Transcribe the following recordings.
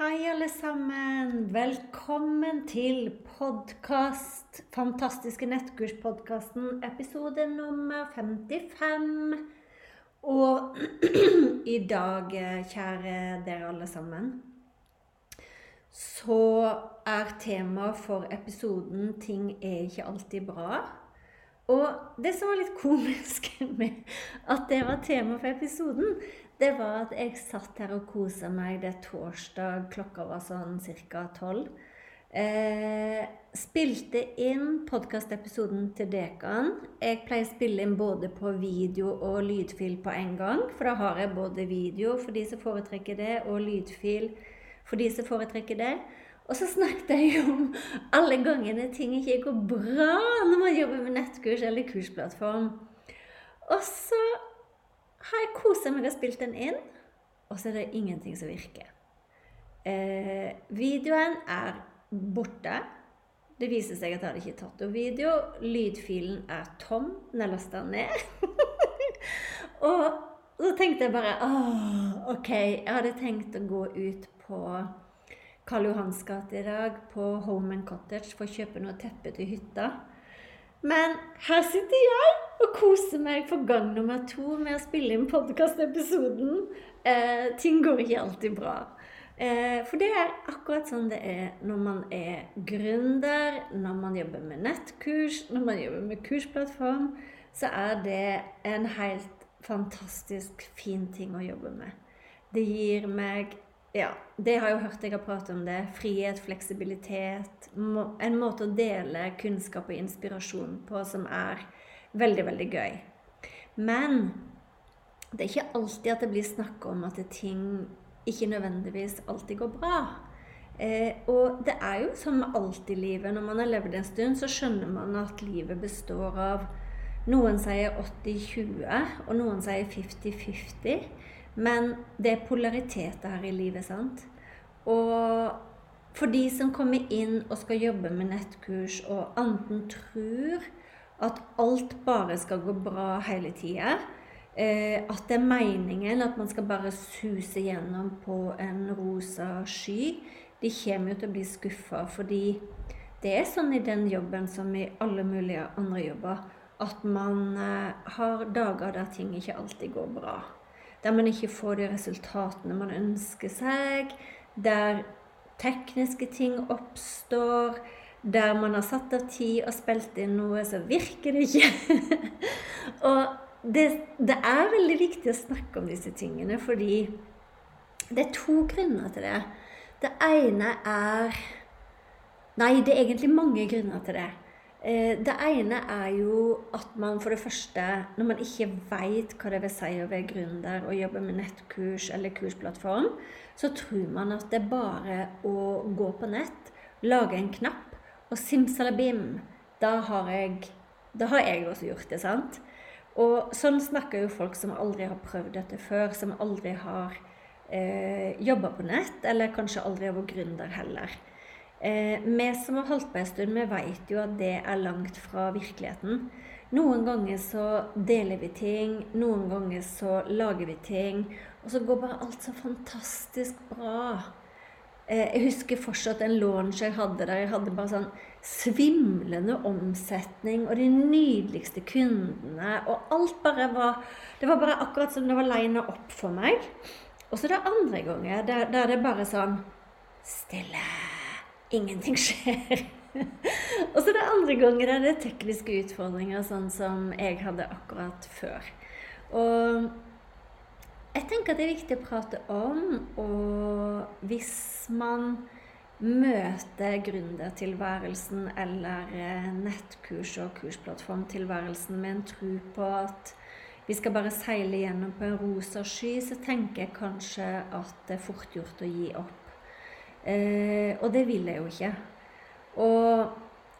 Hei, alle sammen. Velkommen til podkast. Fantastiske nettkurspodkasten, episode nummer 55. Og i dag, kjære dere alle sammen, så er temaet for episoden 'Ting er ikke alltid bra'. Og det som var litt komisk med at det var tema for episoden, det var at jeg satt her og kosa meg. Det torsdag, klokka var sånn ca. tolv. Eh, spilte inn podkastepisoden til Dekan. Jeg pleier å spille inn både på video og lydfil på en gang. For da har jeg både video for de som foretrekker det, og lydfil for de som foretrekker det. Og så snakket jeg om alle gangene ting ikke går bra når man jobber med nettkurs eller kursplattform. Og så har jeg kosa meg og spilt den inn, og så er det ingenting som virker. Eh, videoen er borte. Det viser seg at jeg hadde ikke tatt opp video. Lydfilen er tom. Den er lasta ned. og så tenkte jeg bare Åh, OK. Jeg hadde tenkt å gå ut på Karl Johans gate i dag, på Home and Cottage, for å kjøpe noe teppe til hytta. Men her sitter jeg og koser meg for gang nummer to med å spille inn podkastepisoden. Eh, ting går ikke alltid bra. Eh, for det er akkurat sånn det er når man er gründer, når man jobber med nettkurs, når man jobber med kursplattform, så er det en helt fantastisk fin ting å jobbe med. Det gir meg ja, det har jeg jo hørt jeg har pratet om det. Frihet, fleksibilitet. En måte å dele kunnskap og inspirasjon på som er veldig, veldig gøy. Men det er ikke alltid at det blir snakk om at ting ikke nødvendigvis alltid går bra. Eh, og det er jo som med alt i livet. Når man har levd en stund, så skjønner man at livet består av Noen sier 80-20, og noen sier 50-50. Men det er polariteter her i livet, sant? Og for de som kommer inn og skal jobbe med nettkurs, og enten tror at alt bare skal gå bra hele tida, eh, at det er meningen at man skal bare suse gjennom på en rosa sky, de kommer jo til å bli skuffa. Fordi det er sånn i den jobben som i alle mulige andre jobber, at man eh, har dager der ting ikke alltid går bra der man ikke får de resultatene man ønsker seg, der tekniske ting oppstår, der man har satt av tid og spilt inn noe, så virker det ikke. og det, det, er veldig viktig å snakke om disse tingene, fordi det er to grunner til det. Det ene er Nei, det er egentlig mange grunner til det. Eh, det ene er jo at man for det første, når man ikke veit hva det vil si å være gründer og jobbe med nettkurs eller kursplattform, så tror man at det er bare å gå på nett, lage en knapp, og simsalabim, da har jeg, da har jeg også gjort det, sant? Og sånn snakker jo folk som aldri har prøvd dette før, som aldri har eh, jobba på nett, eller kanskje aldri har vært gründer heller. Eh, vi som har holdt på en stund, vi vet jo at det er langt fra virkeligheten. Noen ganger så deler vi ting, noen ganger så lager vi ting. Og så går bare alt så fantastisk bra. Eh, jeg husker fortsatt en launch jeg hadde der jeg hadde bare sånn svimlende omsetning og de nydeligste kundene. Og alt bare var Det var bare akkurat som det var lina opp for meg. Og så det andre ganger der, der det bare sånn Stille. Ingenting skjer. og så det er andre ganger der det er tekniske utfordringer, sånn som jeg hadde akkurat før. Og jeg tenker at det er viktig å prate om, og hvis man møter gründertilværelsen eller eh, nettkurs- og kursplattformtilværelsen med en tro på at vi skal bare seile gjennom på en rosa sky, så tenker jeg kanskje at det er fort gjort å gi opp. Eh, og det vil jeg jo ikke. Og,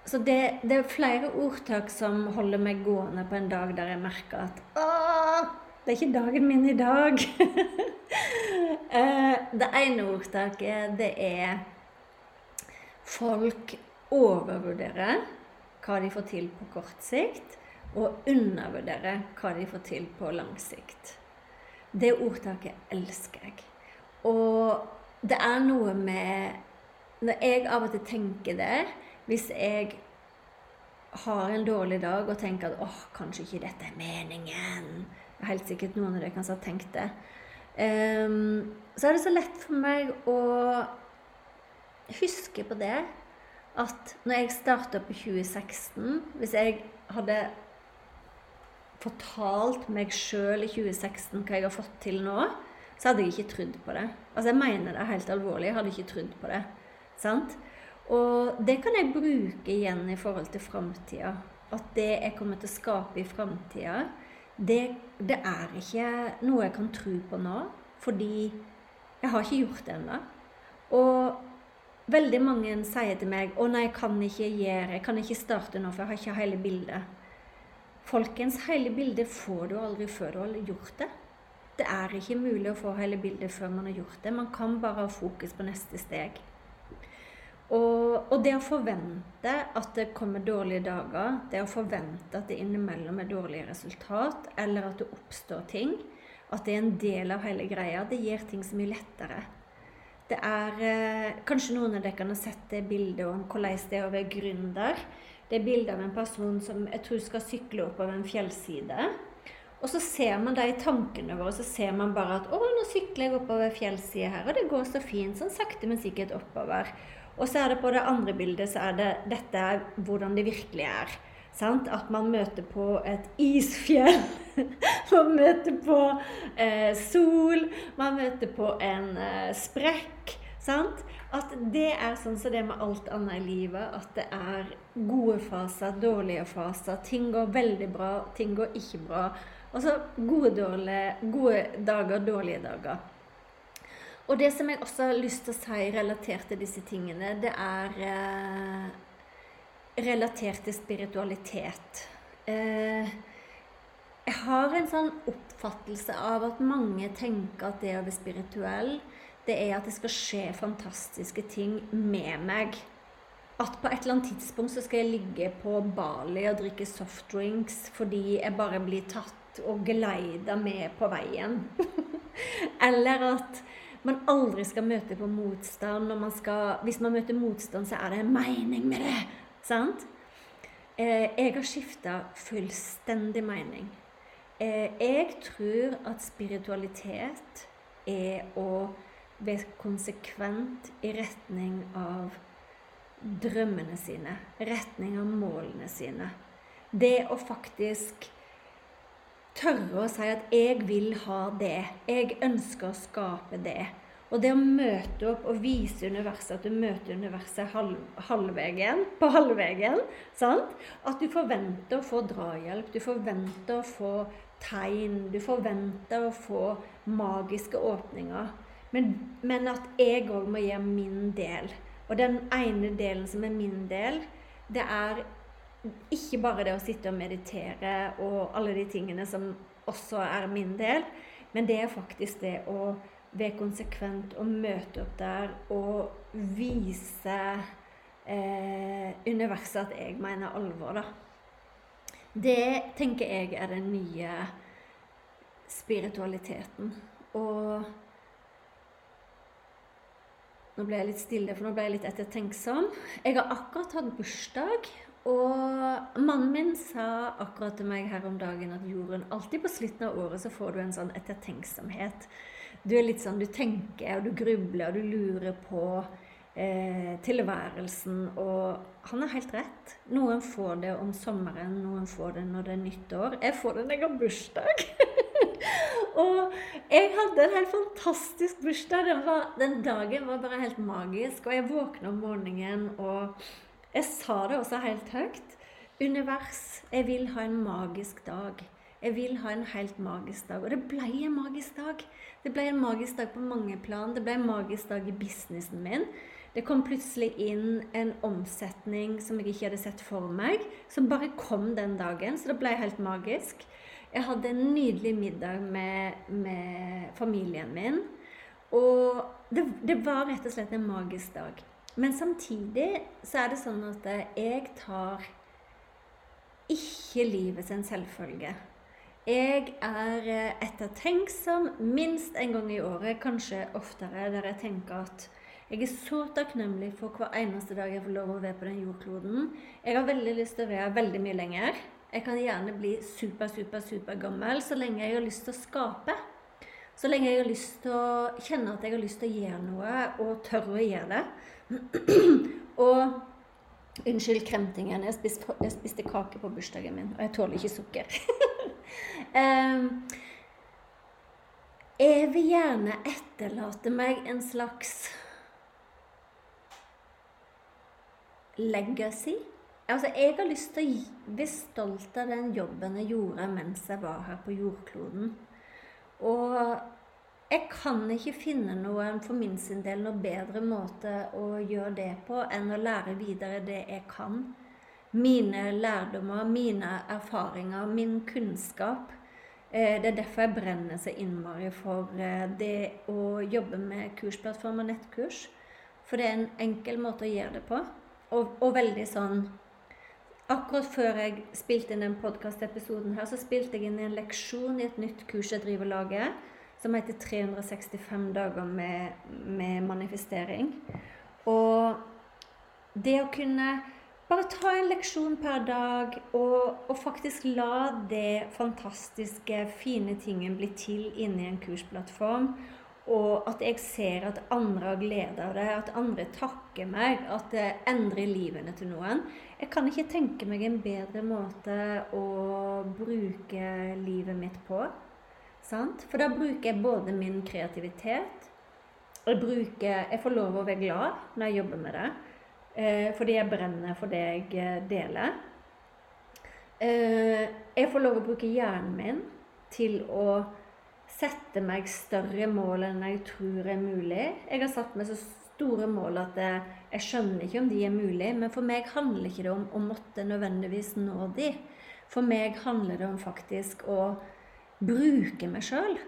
så det, det, er flere ordtak som holder meg gående på en dag der jeg merker at Åh, det er ikke dagen min i dag. eh, det ene ordtaket, det er Folk overvurderer hva de får til på kort sikt og undervurdere hva de får til på lang sikt. Det ordtaket elsker jeg. Og det er noe med Når jeg av og til tenker det Hvis jeg har en dårlig dag og tenker at åh, kanskje ikke dette er meningen det er Helt sikkert noen av dere kanskje har tenkt det. Um, så er det så lett for meg å huske på det at når jeg starta på 2016 Hvis jeg hadde fortalt meg sjøl i 2016 hva jeg har fått til nå, så hadde jeg ikke trodd på det. Altså, jeg mener det helt alvorlig. Jeg hadde ikke trodd på det. Sant? Og det kan jeg bruke igjen i forhold til framtida. At det jeg kommer til å skape i framtida, det, det, er ikke noe jeg kan tro på nå. Fordi jeg har ikke gjort det ennå. Og veldig mange sier til meg 'Å nei, jeg kan ikke gjøre Jeg kan ikke starte nå, for jeg har ikke hele bildet'. Folkens, hele bildet får du aldri før du har gjort det. Det er ikke mulig å få hele bildet før man har gjort det. Man kan bare ha fokus på neste steg. Og, og, det å forvente at det kommer dårlige dager, det å forvente at det innimellom er dårlige resultat, eller at det oppstår ting, at det er en del av hele greia, det gjør ting så mye lettere. Det er eh, Kanskje noen av dere kan ha sett det bildet om hvordan det er å være gründer. Det er bilde av en person som jeg tror skal sykle oppover en fjellside. Og så ser man da i tankene våre så ser man bare at 'Å, nå sykler jeg oppover fjellsida her, og det går så fint.' Sånn sakte, men sikkert oppover. Og så er det på det andre bildet så er det dette er hvordan det virkelig er. Sant? At man møter på et isfjell. man møter på eh, sol. Man møter på en eh, sprekk. Sant? At det er sånn som det er med alt annet i livet. At det er gode faser, dårlige faser. Ting går veldig bra, ting går ikke bra. Altså gode, dårlige, gode dager, dårlige dager. Og det som jeg også har lyst til å si relatert til disse tingene, det er eh, relatert til spiritualitet. Eh, jeg har en sånn oppfattelse av at mange tenker at det å være spirituell det er at det skal skje fantastiske ting med meg. At på et eller annet tidspunkt så skal jeg ligge på Bali og drikke softdrinks fordi jeg bare blir tatt og geleida med på veien. eller at man aldri skal møte på motstand. Man skal, hvis man møter motstand, så er det en mening med det. Sant? Eh, jeg har skifta fullstendig mening. Eh, jeg tror at spiritualitet er å være konsekvent i retning av drømmene sine, retning av målene sine. Det å faktisk tørre å si at 'jeg vil ha det', 'jeg ønsker å skape det'. Og det å møte opp og vise universet at du møter universet halv, halvvegen, på halvveien? At du forventer å få drahjelp, du forventer å få tegn, du forventer å få magiske åpninger. Men, men at jeg òg må gjøre min del. Og den ene delen som er min del, det er ikke bare det å sitte og meditere og alle de tingene som også er min del, men det er faktisk det å være konsekvent og møte opp der og vise eh, universet at jeg mener alvor, da. Det tenker jeg er den nye spiritualiteten. Og Nå ble jeg litt stille, for nå ble jeg litt ettertenksom. Jeg har akkurat hatt bursdag. Og mannen min sa akkurat til meg her om dagen at jorden alltid på slutten av året så får du en sånn ettertenksomhet. Du er litt sånn, du tenker og du grubler og du lurer på eh, tilværelsen. Og han har helt rett. Noen får det om sommeren, noen får det når det er nyttår. Jeg får det når jeg har bursdag. og jeg hadde en helt fantastisk bursdag. Den, var, den dagen var bare helt magisk. Og jeg våkna om morgenen og jeg sa det også helt høyt. Univers, jeg vil ha en magisk dag. Jeg vil ha en helt magisk dag. Og det ble en magisk dag. Det ble en magisk dag på mange plan. Det ble en magisk dag i businessen min. Det kom plutselig inn en omsetning som jeg ikke hadde sett for meg, som bare kom den dagen. Så det ble helt magisk. Jeg hadde en nydelig middag med, med familien min. Og det, det var rett og slett en magisk dag. Men samtidig så er det sånn at jeg tar ikke livet sin selvfølge. Jeg er ettertenksom minst en gang i året, kanskje oftere, der jeg tenker at jeg er så takknemlig for hver eneste dag jeg får lov å være på den jordkloden. Jeg har veldig lyst til å være veldig mye lenger. Jeg kan gjerne bli super, super, super gammel så lenge jeg har lyst til å skape. Så lenge jeg har lyst til å kjenne at jeg har lyst til å gjøre noe, og tørre å gjøre det. og Unnskyld kremtingen. Jeg spiste, jeg spiste, kake på bursdagen min, og jeg tåler ikke sukker. jeg vil gjerne etterlate meg en slags legacy. Altså, jeg har lyst til å bli stolt av den jobben jeg gjorde mens jeg var her på jordkloden. Og jeg kan ikke finne noen for min sin del noe bedre måte å gjøre det på enn å lære videre det jeg kan. Mine lærdommer, mine erfaringer, min kunnskap. Eh, det er derfor jeg brenner så innmari for eh, det å jobbe med kursplattform og nettkurs. For det er en enkel måte å gjøre det på. Og, og veldig sånn Akkurat før jeg spilte inn den podkastepisoden her, så spilte jeg inn en leksjon i et nytt kurs jeg driver og lager, som heter 365 dager med, med manifestering. Og det å kunne bare ta en leksjon per dag og, og, faktisk la det fantastiske, fine tingen bli til inni en kursplattform. Og at jeg ser at andre har glede av det, at andre takker meg, at det endrer livene til noen. Jeg kan ikke tenke meg en bedre måte å bruke livet mitt på. Sant? For da bruker jeg både min kreativitet jeg, bruker, jeg får lov å være glad når jeg jobber med det. Eh, fordi jeg brenner for det jeg eh, deler. Eh, jeg får lov å bruke hjernen min til å sette meg større mål enn jeg tror er mulig. Jeg har satt meg så store mål at jeg, jeg skjønner ikke om de er mulig. Men for meg handler ikke det om å måtte nødvendigvis nå de. For meg handler det om faktisk å bruke meg sjøl.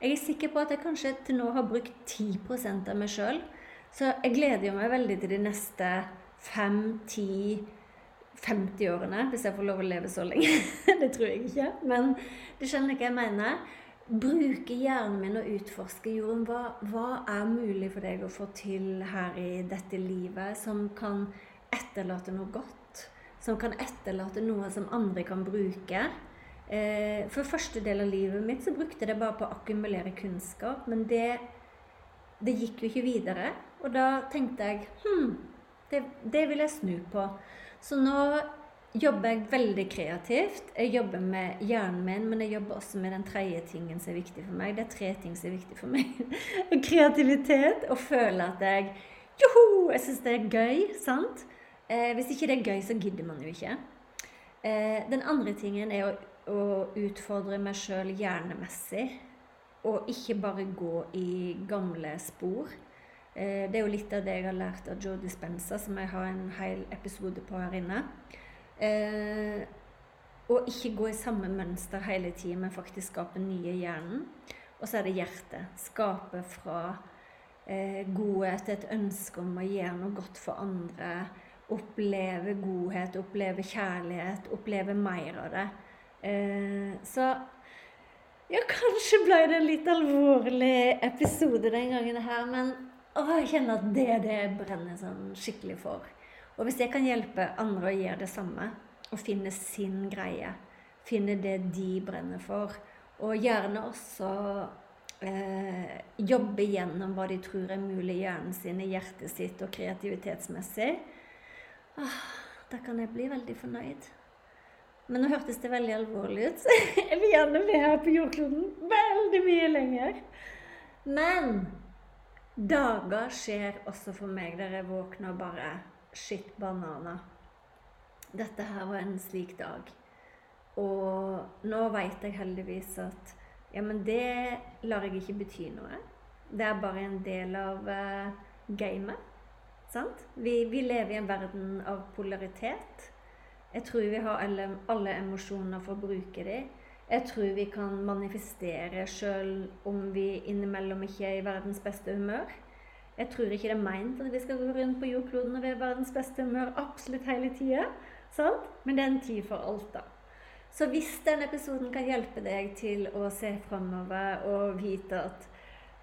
Jeg er sikker på at jeg kanskje til nå har brukt 10% av meg sjøl. Så jeg gleder meg veldig til de neste 5-10-50 årene, hvis jeg får lov å leve så lenge. det tror jeg ikke, men du skjønner hva jeg mener. Bruke hjernen min og utforske jorden. Hva, hva er mulig for deg å få til her i dette livet som kan etterlate noe godt? Som kan etterlate noe som andre kan bruke? Eh, for første del av livet mitt så brukte jeg det bare på å akkumulere kunnskap. Men det, det gikk jo ikke videre. Og da tenkte jeg hm, det, det vil jeg snu på. Så nå jobber jeg veldig kreativt. Jeg jobber med hjernen min, men jeg jobber også med den tredje tingen som er viktig for meg. Det er tre ting som er viktig for meg. Kreativitet og føle at jeg Joho! Jeg syns det er gøy. sant? Eh, hvis ikke det er gøy, så gidder man jo ikke. Eh, den andre tingen er å å utfordre meg sjøl hjernemessig. Og ikke bare gå i gamle spor. Eh, det er jo litt av det jeg har lært av Joe Dispenza, som jeg har en hel episode på her inne. Eh, og ikke gå i samme mønster hele tida, men faktisk skape nye hjernen. Og så er det hjertet. Skape fra eh, godhet et ønske om å gjøre noe godt for andre. Oppleve godhet, oppleve kjærlighet, oppleve mer av det. Eh, så ja, kanskje ble det en litt alvorlig episode den gangen her, men å, jeg kjenner at det er det jeg brenner sånn skikkelig for. Og hvis jeg kan hjelpe andre å gjøre det samme, og finne sin greie, finne det de brenner for, og gjerne også eh, jobbe gjennom hva de tror er mulig i hjernen sin, i hjertet sitt og kreativitetsmessig, ah, da kan jeg bli veldig fornøyd. Men nå hørtes det veldig alvorlig ut, så jeg vil gjerne være her på jordkloden veldig mye lenger. Men dager skjer også for meg der jeg våkner og bare Shit, banana. Dette her var en slik dag. Og nå veit jeg heldigvis at ja, men det lar jeg ikke bety noe. Det er bare en del av uh, gamet. Sant? Vi, vi lever i en verden av polaritet. Jeg tror vi har alle, alle emosjoner for å bruke dem. Jeg tror vi kan manifestere sjøl om vi innimellom ikke er i verdens beste humør. Jeg tror ikke det er meint at vi skal gå rundt på jordkloden og være verdens beste humør absolutt hele tida. Men det er en tid for alt, da. Så hvis denne episoden kan hjelpe deg til å se framover og vite at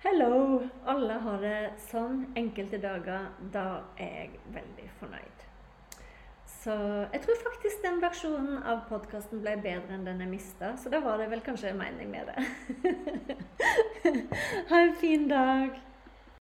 Hello! Alle har det sånn enkelte dager. Da er jeg veldig fornøyd. Så jeg tror faktisk den versjonen av podkasten ble bedre enn den jeg mista. Så da var det vel kanskje en mening med det. ha en fin dag.